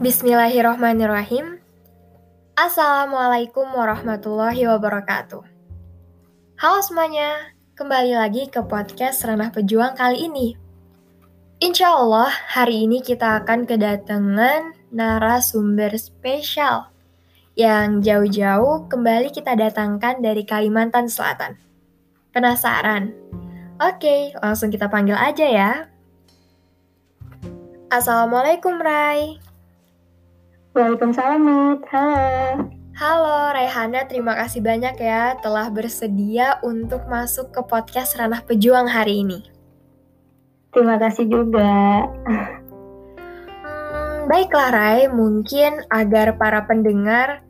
Bismillahirrahmanirrahim. Assalamualaikum warahmatullahi wabarakatuh. Halo semuanya, kembali lagi ke podcast Ranah Pejuang kali ini. Insya Allah, hari ini kita akan kedatangan narasumber spesial yang jauh-jauh kembali kita datangkan dari Kalimantan Selatan. Penasaran? Oke, langsung kita panggil aja ya. Assalamualaikum, Rai. Waalaikumsalam, Mit. Halo. Halo Raihana, terima kasih banyak ya telah bersedia untuk masuk ke podcast Ranah Pejuang hari ini. Terima kasih juga. Hmm, baiklah Rai, mungkin agar para pendengar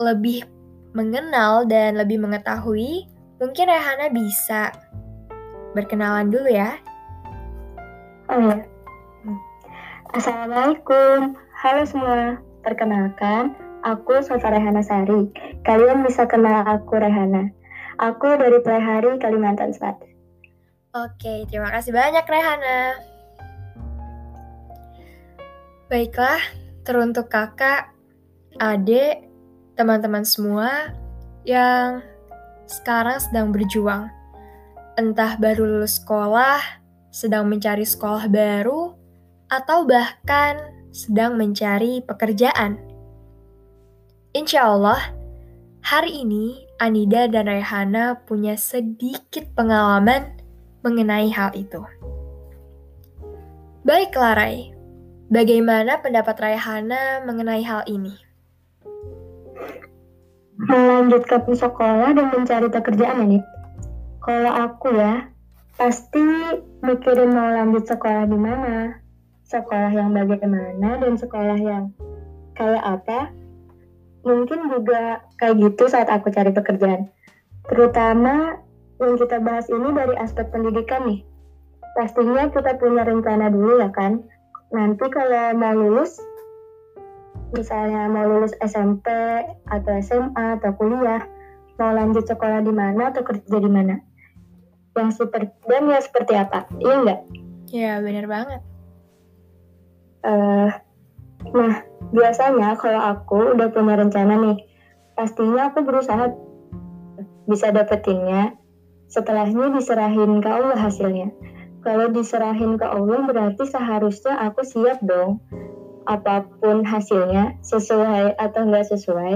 lebih mengenal dan lebih mengetahui, mungkin Raihana bisa berkenalan dulu ya. Oh ya. Assalamualaikum. Halo semua, perkenalkan, aku Sofa Rehana Sari. Kalian bisa kenal aku Rehana. Aku dari Pelahari, Kalimantan Selatan. Oke, terima kasih banyak Rehana. Baiklah, teruntuk kakak, adik, teman-teman semua yang sekarang sedang berjuang. Entah baru lulus sekolah, sedang mencari sekolah baru, atau bahkan sedang mencari pekerjaan. Insya Allah, hari ini Anida dan Rehana punya sedikit pengalaman mengenai hal itu. Baiklah Rai, bagaimana pendapat Rehana mengenai hal ini? Melanjutkan sekolah dan mencari pekerjaan, Anit. Kalau aku ya, pasti mikirin mau lanjut sekolah di mana, sekolah yang bagaimana dan sekolah yang kayak apa mungkin juga kayak gitu saat aku cari pekerjaan. Terutama yang kita bahas ini dari aspek pendidikan nih. Pastinya kita punya rencana dulu ya kan? Nanti kalau mau lulus misalnya mau lulus SMP atau SMA atau kuliah mau lanjut sekolah di mana atau kerja di mana? Yang seperti dan ya seperti apa? Iya enggak Ya bener banget Uh, nah, biasanya kalau aku udah punya rencana nih, pastinya aku berusaha bisa dapetinnya. Setelahnya diserahin ke Allah hasilnya. Kalau diserahin ke Allah berarti seharusnya aku siap dong. Apa pun hasilnya, sesuai atau nggak sesuai.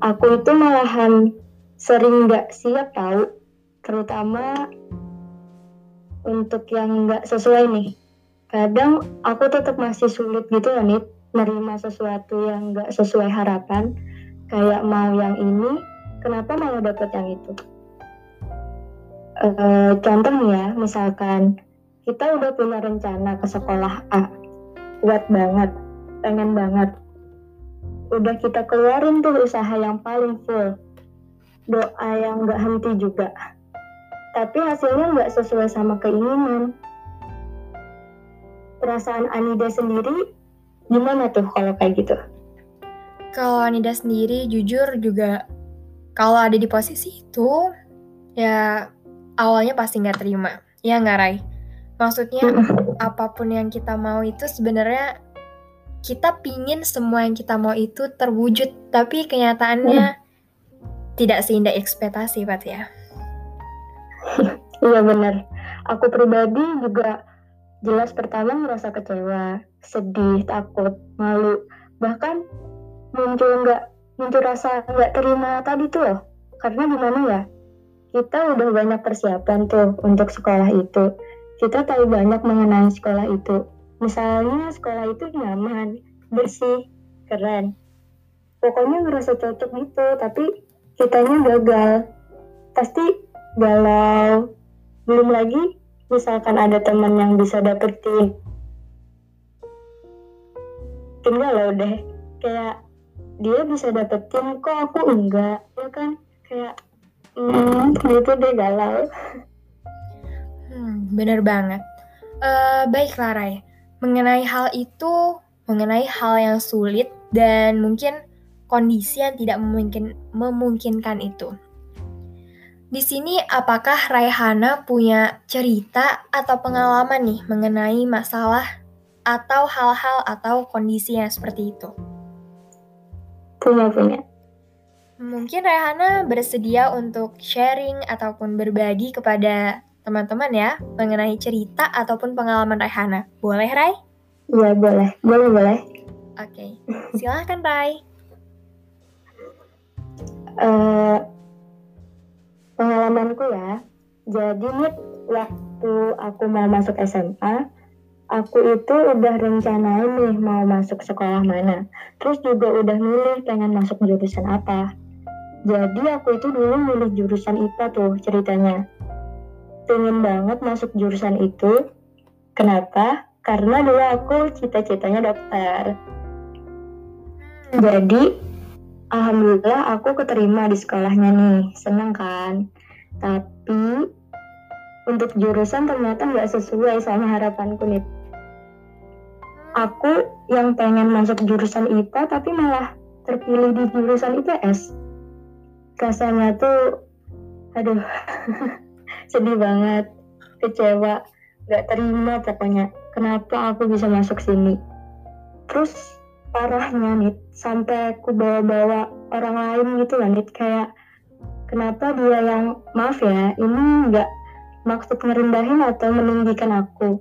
Aku itu malahan sering nggak siap tahu, terutama untuk yang nggak sesuai nih kadang aku tetap masih sulit gitu ya nih nerima sesuatu yang gak sesuai harapan. Kayak mau yang ini kenapa malah dapet yang itu? E, contoh nih ya misalkan kita udah punya rencana ke sekolah A kuat banget pengen banget. Udah kita keluarin tuh usaha yang paling full doa yang gak henti juga. Tapi hasilnya nggak sesuai sama keinginan perasaan Anida sendiri gimana tuh kalau kayak gitu? Kalau Anida sendiri jujur juga kalau ada di posisi itu ya awalnya pasti nggak terima. Ya nggak Rai? Maksudnya apa pun yang kita mau itu sebenarnya kita pingin semua yang kita mau itu terwujud, tapi kenyataannya hmm. tidak seindah ekspektasi, Pak ya. Iya benar. Aku pribadi juga Jelas pertama merasa kecewa, sedih, takut, malu, bahkan muncul nggak muncul rasa nggak terima tadi tuh loh. Karena gimana ya? Kita udah banyak persiapan tuh untuk sekolah itu. Kita tahu banyak mengenai sekolah itu. Misalnya sekolah itu nyaman, bersih, keren. Pokoknya ngerasa cocok gitu, tapi kitanya gagal. Pasti galau. Belum lagi misalkan ada teman yang bisa dapetin. Tinggal loh deh kayak dia bisa dapetin kok aku enggak? Ya kan? Kayak hmm, gitu deh galau. Hmm, bener banget. Uh, baik Rai mengenai hal itu mengenai hal yang sulit dan mungkin kondisi yang tidak memungkin, memungkinkan itu di sini apakah Raihana punya cerita atau pengalaman nih mengenai masalah atau hal-hal atau kondisi yang seperti itu? Punya, punya. Mungkin Rehana bersedia untuk sharing ataupun berbagi kepada teman-teman ya mengenai cerita ataupun pengalaman Rehana. Boleh, Rai? Iya, boleh. Boleh, boleh. Oke, silahkan Rai. Uh, pengalamanku ya, jadi nih waktu aku mau masuk SMA, aku itu udah rencanain nih mau masuk sekolah mana. Terus juga udah milih pengen masuk jurusan apa. Jadi aku itu dulu milih jurusan IPA tuh ceritanya. Pengen banget masuk jurusan itu. Kenapa? Karena dulu aku cita-citanya dokter. Jadi, alhamdulillah aku keterima di sekolahnya nih. Seneng kan? Tapi, untuk jurusan ternyata nggak sesuai sama harapanku nih. Aku yang pengen masuk jurusan IPA tapi malah terpilih di jurusan IPS rasanya tuh aduh sedih banget kecewa gak terima pokoknya kenapa aku bisa masuk sini terus parahnya nih sampai aku bawa-bawa orang lain gitu lah nih kayak kenapa dia yang maaf ya ini nggak maksud ngerendahin atau meninggikan aku?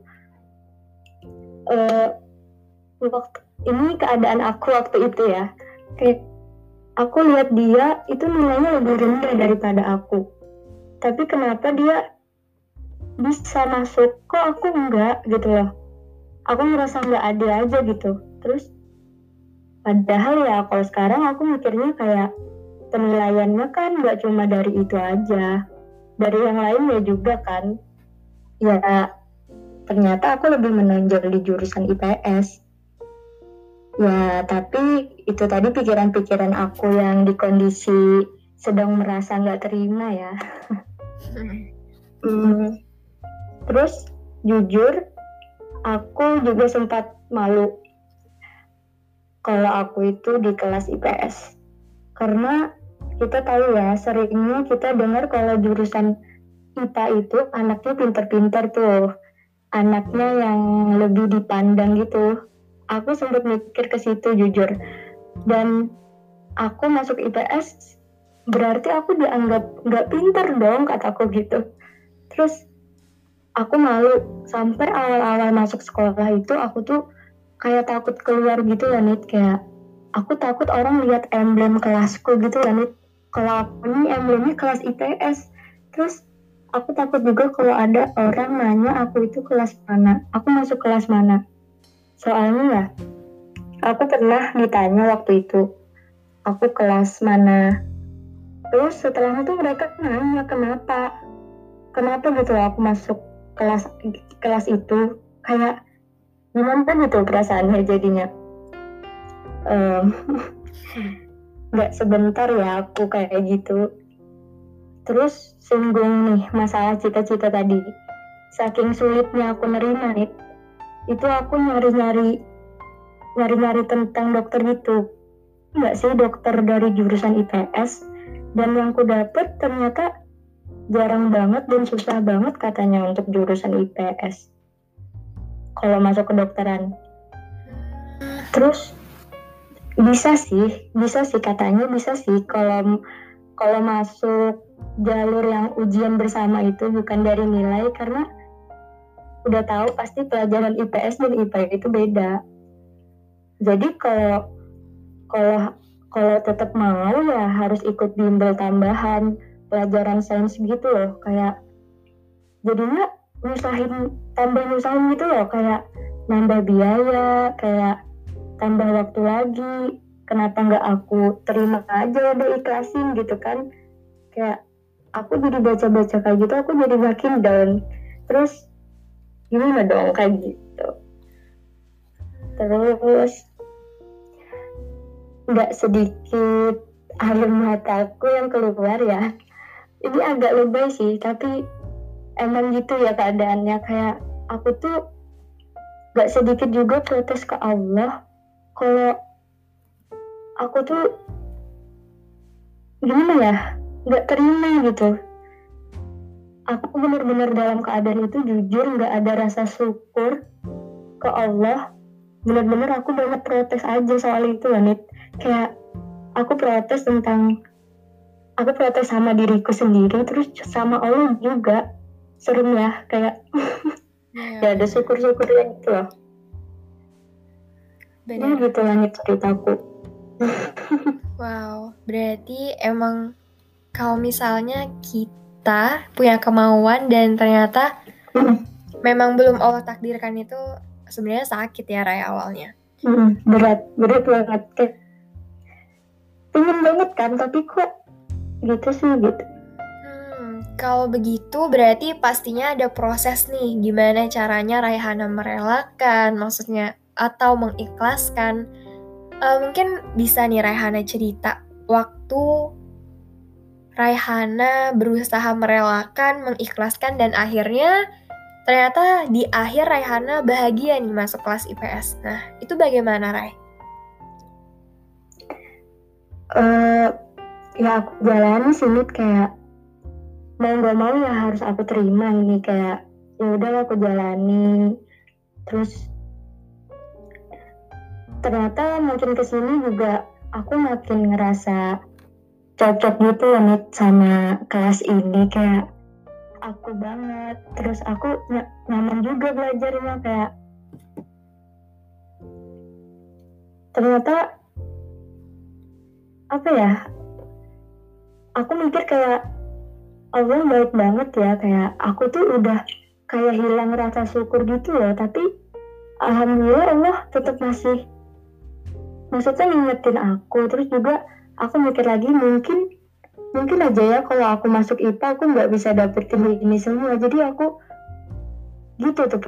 Uh, waktu ini keadaan aku waktu itu ya. Kayak aku lihat dia itu nilainya lebih rendah daripada aku. Tapi kenapa dia bisa masuk? Kok aku enggak gitu loh. Aku merasa nggak ada aja gitu. Terus padahal ya kalau sekarang aku mikirnya kayak penilaiannya kan nggak cuma dari itu aja dari yang lainnya juga kan ya ternyata aku lebih menonjol di jurusan IPS Ya, tapi itu tadi pikiran-pikiran aku yang di kondisi sedang merasa nggak terima ya. hmm. Terus jujur, aku juga sempat malu kalau aku itu di kelas IPS. Karena kita tahu ya, seringnya kita dengar kalau jurusan IPA itu anaknya pinter-pinter tuh. Anaknya yang lebih dipandang gitu aku sempat mikir ke situ jujur dan aku masuk IPS berarti aku dianggap nggak pinter dong kataku gitu terus aku malu sampai awal-awal masuk sekolah itu aku tuh kayak takut keluar gitu lah nih kayak aku takut orang lihat emblem kelasku gitu lah nih kalau aku ini emblemnya kelas IPS terus aku takut juga kalau ada orang nanya aku itu kelas mana. Aku masuk kelas mana. Soalnya ya, aku pernah ditanya waktu itu, aku kelas mana. Terus setelah itu mereka nanya kenapa, kenapa gitu aku masuk kelas kelas itu? Kayak gimana kan gitu perasaannya jadinya. nggak um, sebentar ya aku kayak gitu. Terus singgung nih masalah cita-cita tadi. Saking sulitnya aku nerima nih itu aku nyari-nyari nyari-nyari tentang dokter gitu nggak sih dokter dari jurusan IPS dan yang ku dapet ternyata jarang banget dan susah banget katanya untuk jurusan IPS kalau masuk ke dokteran terus bisa sih bisa sih katanya bisa sih kalau kalau masuk jalur yang ujian bersama itu bukan dari nilai karena udah tahu pasti pelajaran IPS dan IPA itu beda. Jadi kalau kalau kalau tetap mau ya harus ikut bimbel tambahan pelajaran sains gitu loh kayak jadinya nyusahin tambah nyusahin gitu loh kayak nambah biaya kayak tambah waktu lagi. Kenapa nggak aku terima aja udah ikhlasin gitu kan? Kayak aku jadi baca-baca kayak gitu aku jadi makin down. Terus gimana dong kayak gitu? Terus nggak sedikit air mataku yang keluar ya. Ini agak lebay sih tapi emang gitu ya keadaannya. Kayak aku tuh nggak sedikit juga protes ke Allah. Kalau aku tuh gimana ya? Nggak terima gitu. Aku benar-benar dalam keadaan itu jujur nggak ada rasa syukur ke Allah. Bener-bener aku banget protes aja soal itu Wanit kayak aku protes tentang aku protes sama diriku sendiri terus sama Allah juga serem ya kayak yeah. ya ada syukur-syukur yang itu loh Benar. Ya gitu langit ceritaku wow berarti emang kalau misalnya kita punya kemauan dan ternyata memang belum Allah takdirkan itu sebenarnya sakit ya Raya awalnya. Hmm, berat, berat banget kayak pengen banget kan tapi kok gitu sih gitu. Kalau begitu berarti pastinya ada proses nih gimana caranya Raihana merelakan maksudnya atau mengikhlaskan. Uh, mungkin bisa nih Raihana cerita waktu Raihana berusaha merelakan, mengikhlaskan, dan akhirnya ternyata di akhir Raihana bahagia nih masuk kelas IPS. Nah, itu bagaimana Rai? Uh, ya aku jalani sih kayak mau gak mau ya harus aku terima ini kayak ya udah aku jalani. Terus ternyata makin ke sini juga aku makin ngerasa cocok gitu nih sama kelas ini kayak aku banget. Terus aku ny nyaman juga belajarnya kayak ternyata apa ya aku mikir kayak Allah baik banget ya kayak aku tuh udah kayak hilang rasa syukur gitu loh tapi alhamdulillah Allah tetap masih maksudnya ngingetin aku. Terus juga aku mikir lagi mungkin mungkin aja ya kalau aku masuk IPA aku nggak bisa dapetin ini semua. Jadi aku gitu tuh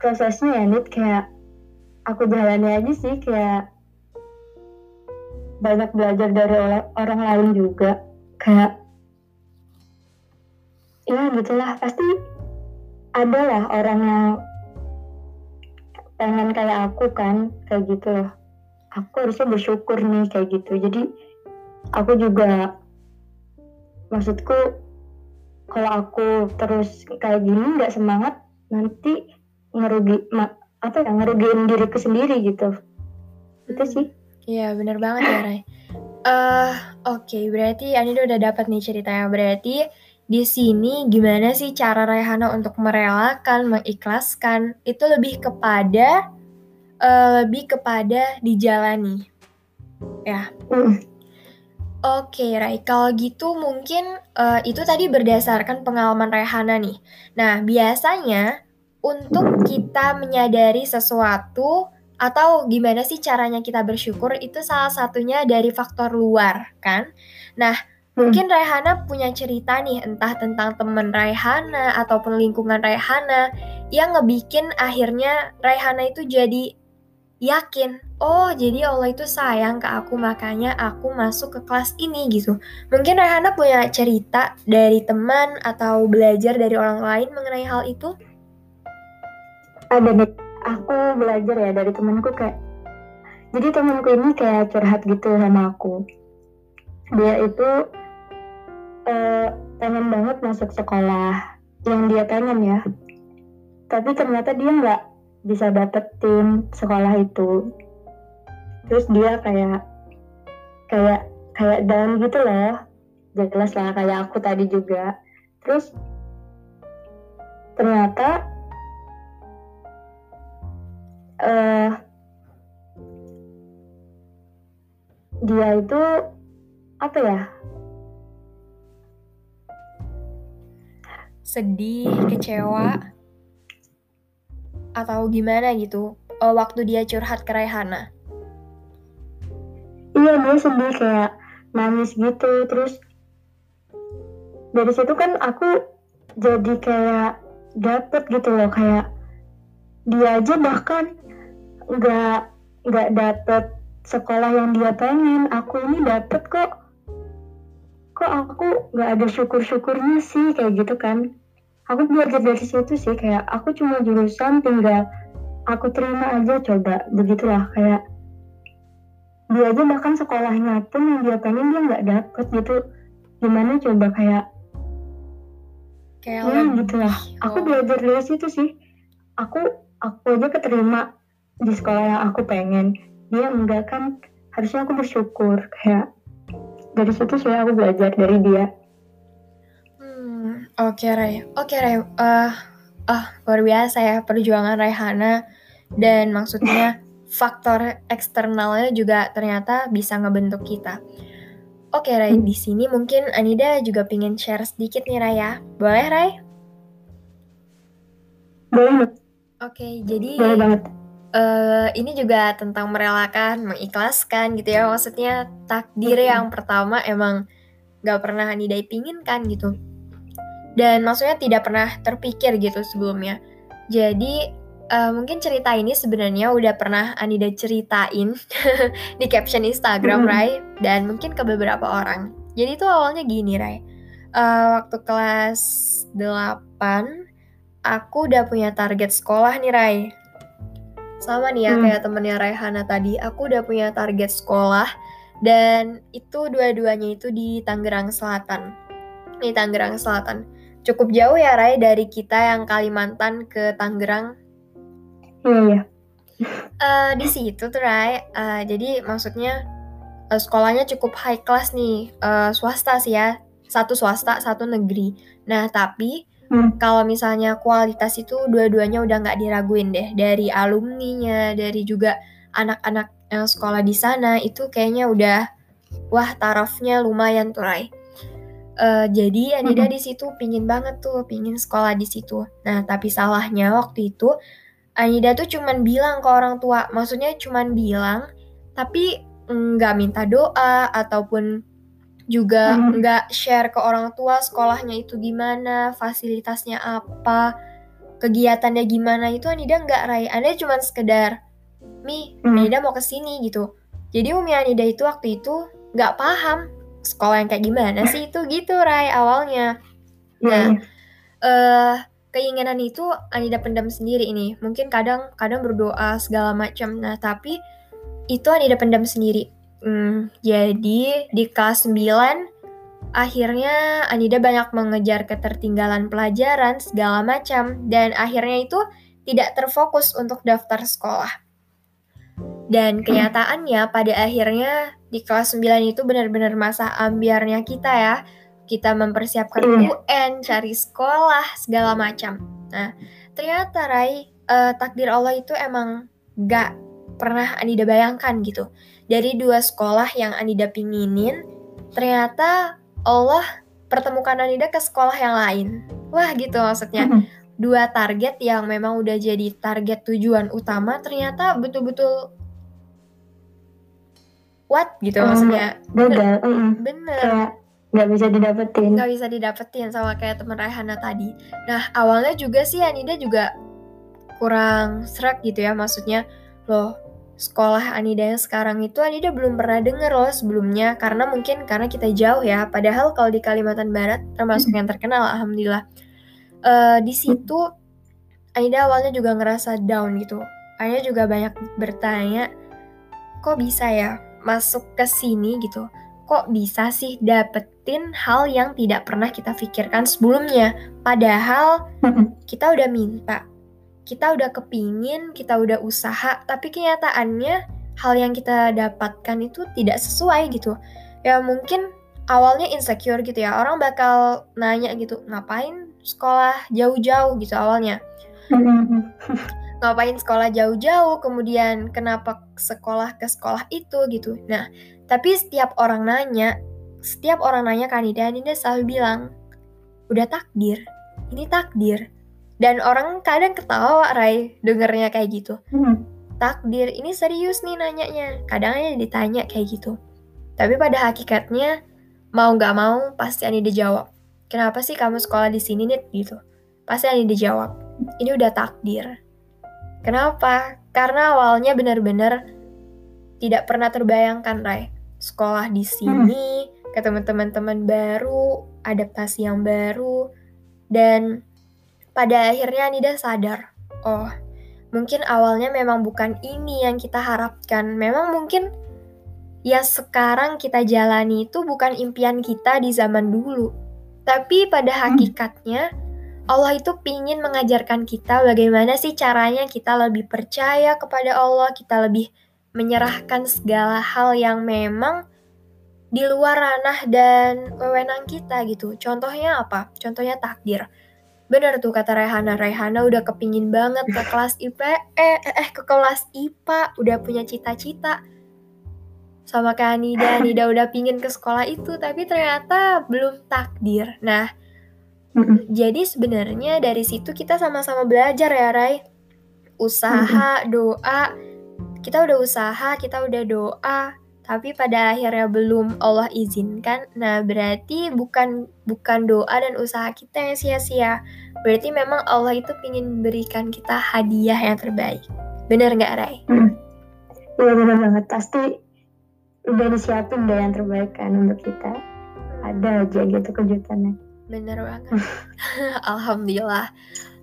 prosesnya ya Nit. Kayak aku jalani aja sih kayak banyak belajar dari orang lain juga. Kayak ya gitulah pasti ada lah orang yang pengen kayak aku kan kayak gitu. Loh aku harusnya bersyukur nih kayak gitu. Jadi aku juga maksudku kalau aku terus kayak gini nggak semangat nanti ngerugi ma, apa ya ngerugiin diriku sendiri gitu. Itu hmm. sih. Iya bener banget ya Ray. Uh, oke okay, berarti Anida udah dapat nih ceritanya. Berarti di sini gimana sih cara Raihana untuk merelakan mengikhlaskan itu lebih kepada uh, lebih kepada dijalani ya mm. Oke, Rai. Kalau gitu mungkin uh, itu tadi berdasarkan pengalaman Raihana nih. Nah, biasanya untuk kita menyadari sesuatu atau gimana sih caranya kita bersyukur itu salah satunya dari faktor luar, kan? Nah. Mungkin Raihana punya cerita nih entah tentang teman Raihana ataupun lingkungan Raihana yang ngebikin akhirnya Raihana itu jadi yakin, oh jadi Allah itu sayang ke aku makanya aku masuk ke kelas ini gitu. Mungkin Rehana punya cerita dari teman atau belajar dari orang lain mengenai hal itu? Ada nih, aku belajar ya dari temanku kayak, jadi temanku ini kayak curhat gitu sama aku. Dia itu uh, pengen banget masuk sekolah yang dia pengen ya, tapi ternyata dia nggak bisa dapetin sekolah itu. Terus dia kayak kayak kayak down gitu loh. Jelas lah kayak aku tadi juga. Terus ternyata uh, dia itu apa ya sedih kecewa atau gimana gitu uh, waktu dia curhat ke Raihana? Iya dia sedih kayak nangis gitu terus dari situ kan aku jadi kayak dapet gitu loh kayak dia aja bahkan nggak nggak dapet sekolah yang dia pengen aku ini dapet kok kok aku nggak ada syukur syukurnya sih kayak gitu kan? Aku belajar dari situ sih kayak aku cuma jurusan tinggal aku terima aja coba. Begitulah kayak dia aja bahkan sekolahnya pun yang dia pengen dia nggak dapet gitu. Gimana coba kayak kayak ya gitu lah oh. aku belajar dari situ sih. Aku aku aja keterima di sekolah yang aku pengen. Dia enggak kan harusnya aku bersyukur kayak dari situ sih aku belajar dari dia hmm oke okay, Ray oke okay, Ray uh, uh, luar biasa ya perjuangan Raihana dan maksudnya faktor eksternalnya juga ternyata bisa ngebentuk kita Oke Ray, di sini mungkin Anida juga pengen share sedikit nih Ray ya. Boleh Ray? Boleh. Oke, jadi Boleh banget. Uh, ini juga tentang merelakan, mengikhlaskan gitu ya. Maksudnya takdir yang pertama emang gak pernah Anida pinginkan gitu. Dan maksudnya tidak pernah terpikir gitu sebelumnya. Jadi uh, mungkin cerita ini sebenarnya udah pernah Anida ceritain di caption Instagram, hmm. Rai, dan mungkin ke beberapa orang. Jadi itu awalnya gini, Rai. Uh, waktu kelas 8, aku udah punya target sekolah nih, Rai. Sama nih ya, hmm. kayak temennya Raihana tadi, aku udah punya target sekolah, dan itu dua-duanya itu di Tangerang Selatan. Di Tangerang Selatan. Cukup jauh ya, Rai, dari kita yang Kalimantan ke Tangerang Iya, iya. Uh, di situ tuh, Rai. Uh, jadi maksudnya uh, sekolahnya cukup high class nih, uh, swasta sih ya. Satu swasta, satu negeri. Nah, tapi hmm. kalau misalnya kualitas itu dua-duanya udah nggak diraguin deh. Dari alumninya, dari juga anak-anak yang sekolah di sana, itu kayaknya udah, wah tarafnya lumayan tuh, Rai. Uh, jadi Anida hmm. di situ pingin banget tuh, pingin sekolah di situ. Nah, tapi salahnya waktu itu Anida tuh cuman bilang ke orang tua, maksudnya cuman bilang, tapi nggak minta doa ataupun juga hmm. nggak share ke orang tua sekolahnya itu gimana, fasilitasnya apa, kegiatannya gimana itu Anida nggak Rai. Anida cuman sekedar, Mi, hmm. Anida mau ke sini gitu. Jadi Umi Anida itu waktu itu nggak paham sekolah yang kayak gimana sih itu gitu Rai awalnya. Nah, hmm. eh uh, keinginan itu Anida pendam sendiri ini. Mungkin kadang kadang berdoa segala macam. Nah, tapi itu Anida pendam sendiri. Hmm, jadi di kelas 9 akhirnya Anida banyak mengejar ketertinggalan pelajaran segala macam dan akhirnya itu tidak terfokus untuk daftar sekolah. Dan kenyataannya pada akhirnya di kelas 9 itu benar-benar masa ambiarnya kita ya kita mempersiapkan iya. UN, cari sekolah, segala macam. Nah, ternyata Rai, uh, takdir Allah itu emang gak pernah Anida bayangkan gitu. Dari dua sekolah yang Anida pinginin, ternyata Allah pertemukan Anida ke sekolah yang lain. Wah gitu maksudnya. Dua target yang memang udah jadi target tujuan utama ternyata betul-betul what gitu maksudnya. Bener. Bener nggak bisa didapetin nggak bisa didapetin sama kayak temen Raihana tadi nah awalnya juga sih Anida juga kurang serak gitu ya maksudnya loh sekolah Anida yang sekarang itu Anida belum pernah denger loh sebelumnya karena mungkin karena kita jauh ya. Padahal kalau di Kalimantan Barat termasuk yang terkenal alhamdulillah. Uh, di situ Anida awalnya juga ngerasa down gitu. Anida juga banyak bertanya kok bisa ya masuk ke sini gitu? Kok bisa sih dapetin hal yang tidak pernah kita pikirkan sebelumnya. Padahal kita udah minta, kita udah kepingin, kita udah usaha, tapi kenyataannya hal yang kita dapatkan itu tidak sesuai gitu. Ya mungkin awalnya insecure gitu ya, orang bakal nanya gitu, ngapain sekolah jauh-jauh gitu awalnya. ngapain sekolah jauh-jauh, kemudian kenapa sekolah ke sekolah itu gitu. Nah, tapi setiap orang nanya, setiap orang nanya kan Nida, Nida selalu bilang, udah takdir, ini takdir. Dan orang kadang ketawa Rai dengernya kayak gitu. Hmm. Takdir, ini serius nih nanyanya. Kadang aja ditanya kayak gitu. Tapi pada hakikatnya, mau gak mau pasti Anida jawab. Kenapa sih kamu sekolah di sini nih gitu? Pasti Anida jawab. Ini udah takdir. Kenapa? Karena awalnya benar-benar tidak pernah terbayangkan, Rai sekolah di sini, hmm. ketemu teman-teman baru, adaptasi yang baru, dan pada akhirnya Nida sadar, oh mungkin awalnya memang bukan ini yang kita harapkan, memang mungkin ya sekarang kita jalani itu bukan impian kita di zaman dulu, tapi pada hmm. hakikatnya Allah itu pingin mengajarkan kita bagaimana sih caranya kita lebih percaya kepada Allah, kita lebih menyerahkan segala hal yang memang di luar ranah dan wewenang kita gitu. Contohnya apa? Contohnya takdir. Bener tuh kata Rehana, Rehana udah kepingin banget ke kelas IP, eh, eh ke kelas IPA, udah punya cita-cita. Sama kayak Nida, Nida udah pingin ke sekolah itu, tapi ternyata belum takdir. Nah, jadi sebenarnya dari situ kita sama-sama belajar ya Rai. Usaha, doa. Kita udah usaha, kita udah doa, tapi pada akhirnya belum Allah izinkan. Nah, berarti bukan bukan doa dan usaha kita yang sia-sia. Berarti memang Allah itu ingin berikan kita hadiah yang terbaik. Bener nggak, Rai? Iya hmm. bener banget. Pasti udah disiapin deh yang terbaik kan untuk kita. Ada aja gitu kejutannya. Bener banget. Alhamdulillah.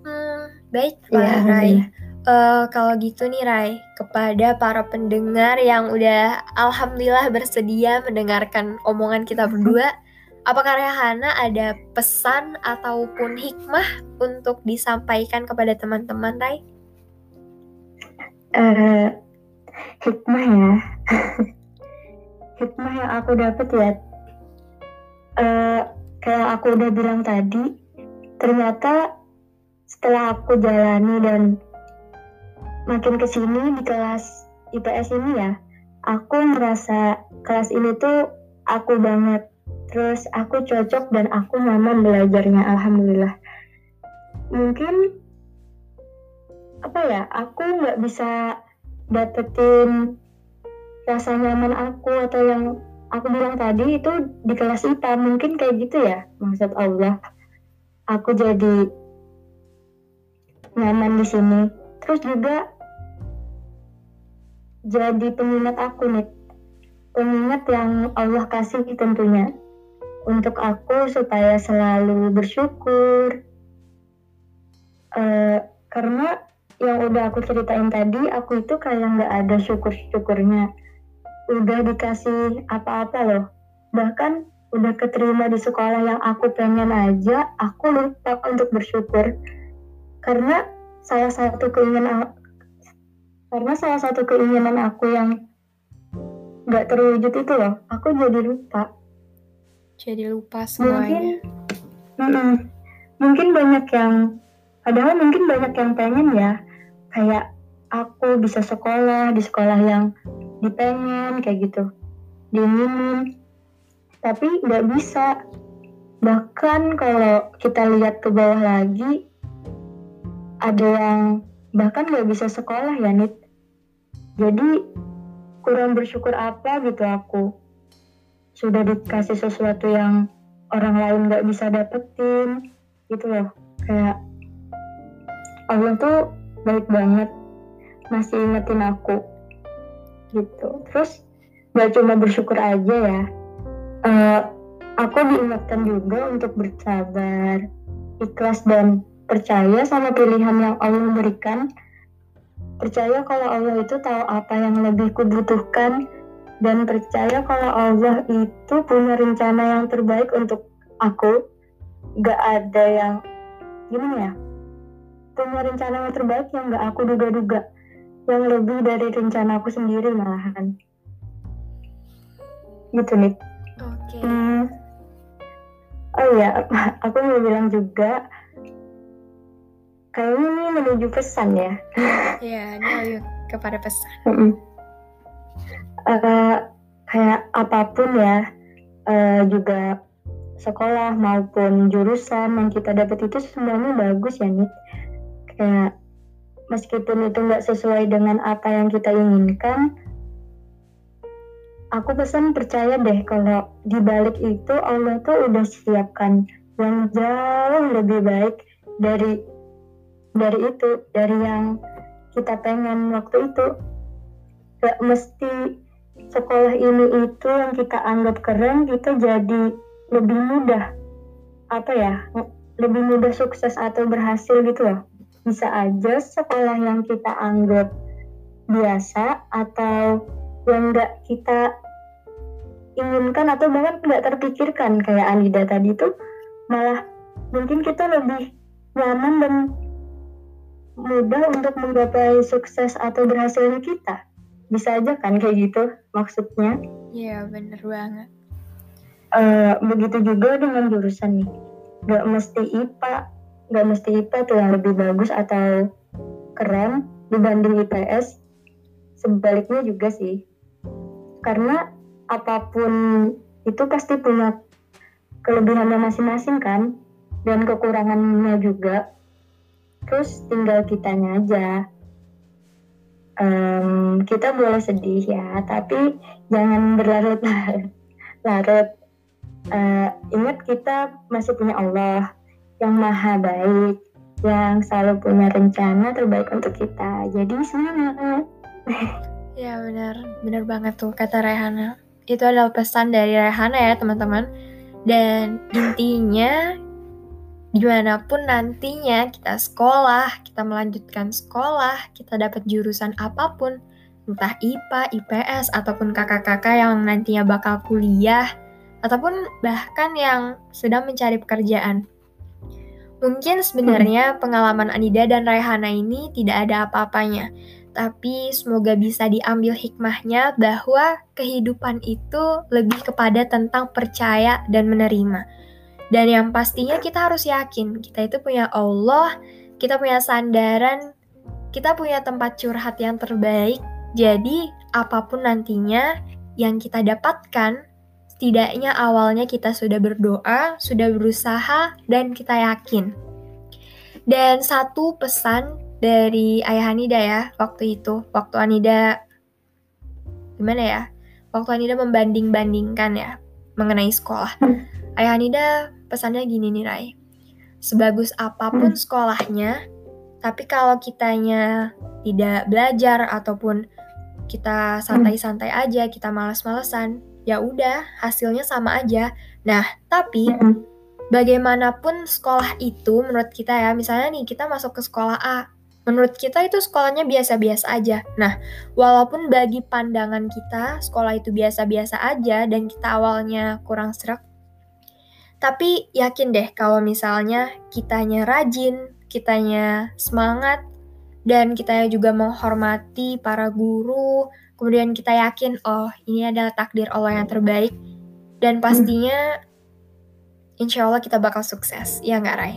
Hmm, baik ya, Rai. Uh, kalau gitu nih Rai, kepada para pendengar yang udah alhamdulillah bersedia mendengarkan omongan kita berdua, apakah Rehana ada pesan ataupun hikmah untuk disampaikan kepada teman-teman Rai? Uh, hikmah ya. hikmah yang aku dapat ya uh, kayak aku udah bilang tadi, ternyata setelah aku jalani dan makin ke sini di kelas IPS ini ya, aku merasa kelas ini tuh aku banget. Terus aku cocok dan aku nyaman belajarnya, alhamdulillah. Mungkin apa ya, aku nggak bisa dapetin rasa nyaman aku atau yang aku bilang tadi itu di kelas IPA mungkin kayak gitu ya maksud Allah aku jadi nyaman di sini terus juga jadi pengingat aku nih pengingat yang Allah kasih tentunya untuk aku supaya selalu bersyukur uh, karena yang udah aku ceritain tadi aku itu kayak nggak ada syukur-syukurnya udah dikasih apa-apa loh. Bahkan udah keterima di sekolah yang aku pengen aja, aku lupa untuk bersyukur. Karena salah satu keinginan karena salah satu keinginan aku yang nggak terwujud itu loh, aku jadi lupa. Jadi lupa semuanya. Mungkin, mungkin banyak yang, padahal mungkin banyak yang pengen ya, kayak aku bisa sekolah di sekolah yang dipengen kayak gitu. Diinginin tapi nggak bisa. Bahkan kalau kita lihat ke bawah lagi ada yang bahkan nggak bisa sekolah ya Nit. Jadi kurang bersyukur apa gitu aku? Sudah dikasih sesuatu yang orang lain nggak bisa dapetin gitu loh. Kayak Allah tuh baik banget masih ingetin aku gitu. Terus gak cuma bersyukur aja ya uh, aku diingatkan juga untuk bersabar ikhlas dan percaya sama pilihan yang Allah berikan. Percaya kalau Allah itu tahu apa yang lebih kubutuhkan. Dan percaya kalau Allah itu punya rencana yang terbaik untuk aku. Gak ada yang gimana ya? Punya rencana yang terbaik yang gak aku duga-duga. Yang lebih dari rencana aku sendiri malahan. Gitu nih oke. Okay. hmm. oh ya aku mau bilang juga kayaknya ini menuju pesan ya. Ya ini ayo kepada pesan. Uh, kayak apa pun ya uh, juga sekolah maupun jurusan yang kita dapat itu semuanya bagus ya nih kayak meskipun itu nggak sesuai dengan apa yang kita inginkan aku pesan percaya deh kalau di balik itu Allah tuh udah siapkan yang jauh lebih baik dari dari itu dari yang kita pengen waktu itu gak mesti sekolah ini itu yang kita anggap keren kita jadi lebih mudah. Apa ya? Lebih mudah sukses atau berhasil gitu loh. Bisa aja sekolah yang kita anggap biasa atau yang nggak kita inginkan atau bahkan nggak terpikirkan. Kayak Anida tadi itu malah mungkin kita lebih nyaman dan mudah untuk menggapai sukses atau berhasilnya kita. Bisa aja kan kayak gitu maksudnya. Iya bener banget. Uh, begitu juga dengan jurusan nih. Gak mesti IPA, gak mesti IPA tuh yang lebih bagus atau keren dibanding IPS. Sebaliknya juga sih. Karena apa pun itu pasti punya kelebihannya masing-masing kan dan kekurangannya juga terus tinggal kitanya aja. Um, kita boleh sedih ya tapi jangan berlarut-larut. Larut uh, ingat kita masih punya Allah yang maha baik yang selalu punya rencana terbaik untuk kita. Jadi semangat. Ya benar. Benar banget tuh kata Rehana. Itu adalah pesan dari Rehana ya teman-teman. Dan intinya di mana pun nantinya kita sekolah, kita melanjutkan sekolah, kita dapat jurusan apa pun, entah IPA, IPS, ataupun kakak-kakak yang nantinya bakal kuliah, ataupun bahkan yang sedang mencari pekerjaan. Mungkin sebenarnya hmm. pengalaman Anida dan Raihana ini tidak ada apa-apanya, tapi semoga bisa diambil hikmahnya bahwa kehidupan itu lebih kepada tentang percaya dan menerima dan yang pastinya kita harus yakin kita itu punya Allah, kita punya sandaran, kita punya tempat curhat yang terbaik. Jadi apa pun nantinya yang kita dapatkan, setidaknya awalnya kita sudah berdoa, sudah berusaha, dan kita yakin. Dan satu pesan dari Ayah Hanida ya waktu itu, waktu Anida gimana ya? Waktu Anida membanding-bandingkan ya mengenai sekolah. Ayah Hanida pesannya gini nih Rai. Sebagus apa pun hmm. sekolahnya, tapi kalau kitanya tidak belajar ataupun kita santai-santai aja, kita malas-malesan, ya udah hasilnya sama aja. Nah, tapi hmm. bagaimanapun sekolah itu menurut kita ya, misalnya nih kita masuk ke sekolah A, menurut kita itu sekolahnya biasa-biasa aja. Nah, walaupun bagi pandangan kita sekolah itu biasa-biasa aja dan kita awalnya kurang serak, tapi yakin deh kalau misalnya kitanya rajin, kitanya semangat, dan kitanya juga menghormati para guru, kemudian kita yakin, oh ini adalah takdir Allah yang terbaik, dan pastinya insya Allah kita bakal sukses, ya nggak Rai?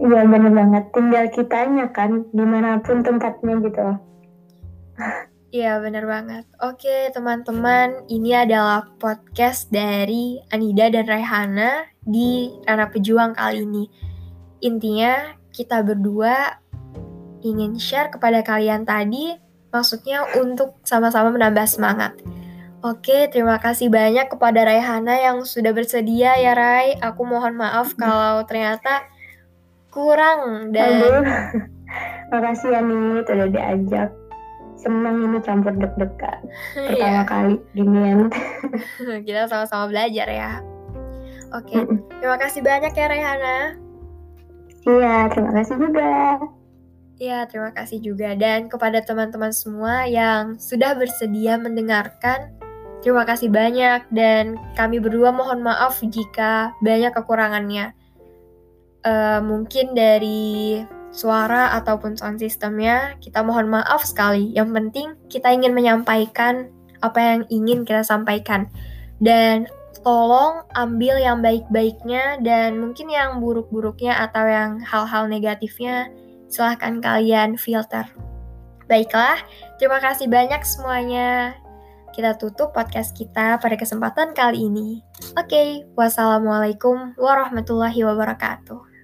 Iya bener banget, tinggal kitanya kan, di mana pun tempatnya gitu Iya, bener banget. Oke, teman-teman, ini adalah podcast dari Anida dan Raihana di Rana Pejuang kali ini. Intinya, kita berdua ingin share kepada kalian tadi, maksudnya untuk sama-sama menambah semangat. Oke, terima kasih banyak kepada Raihana yang sudah bersedia ya Rai. Aku mohon maaf kalau ternyata kurang dan... Aduh, makasih ya nih udah diajak senang ini campur deg-degan iya. pertama kali ginian kita sama-sama belajar ya oke okay. terima kasih banyak ya Rehana iya terima kasih juga Iya, terima kasih juga. Dan kepada teman-teman semua yang sudah bersedia mendengarkan, terima kasih banyak. Dan kami berdua mohon maaf jika banyak kekurangannya. Uh, mungkin dari suara ataupun sound systemnya, kita mohon maaf sekali. Yang penting kita ingin menyampaikan apa yang ingin kita sampaikan. Dan tolong ambil yang baik-baiknya dan mungkin yang buruk-buruknya atau yang hal-hal negatifnya silahkan kalian filter. Baiklah, terima kasih banyak semuanya. Kita tutup podcast kita pada kesempatan kali ini. Oke, okay, wassalamualaikum warahmatullahi wabarakatuh.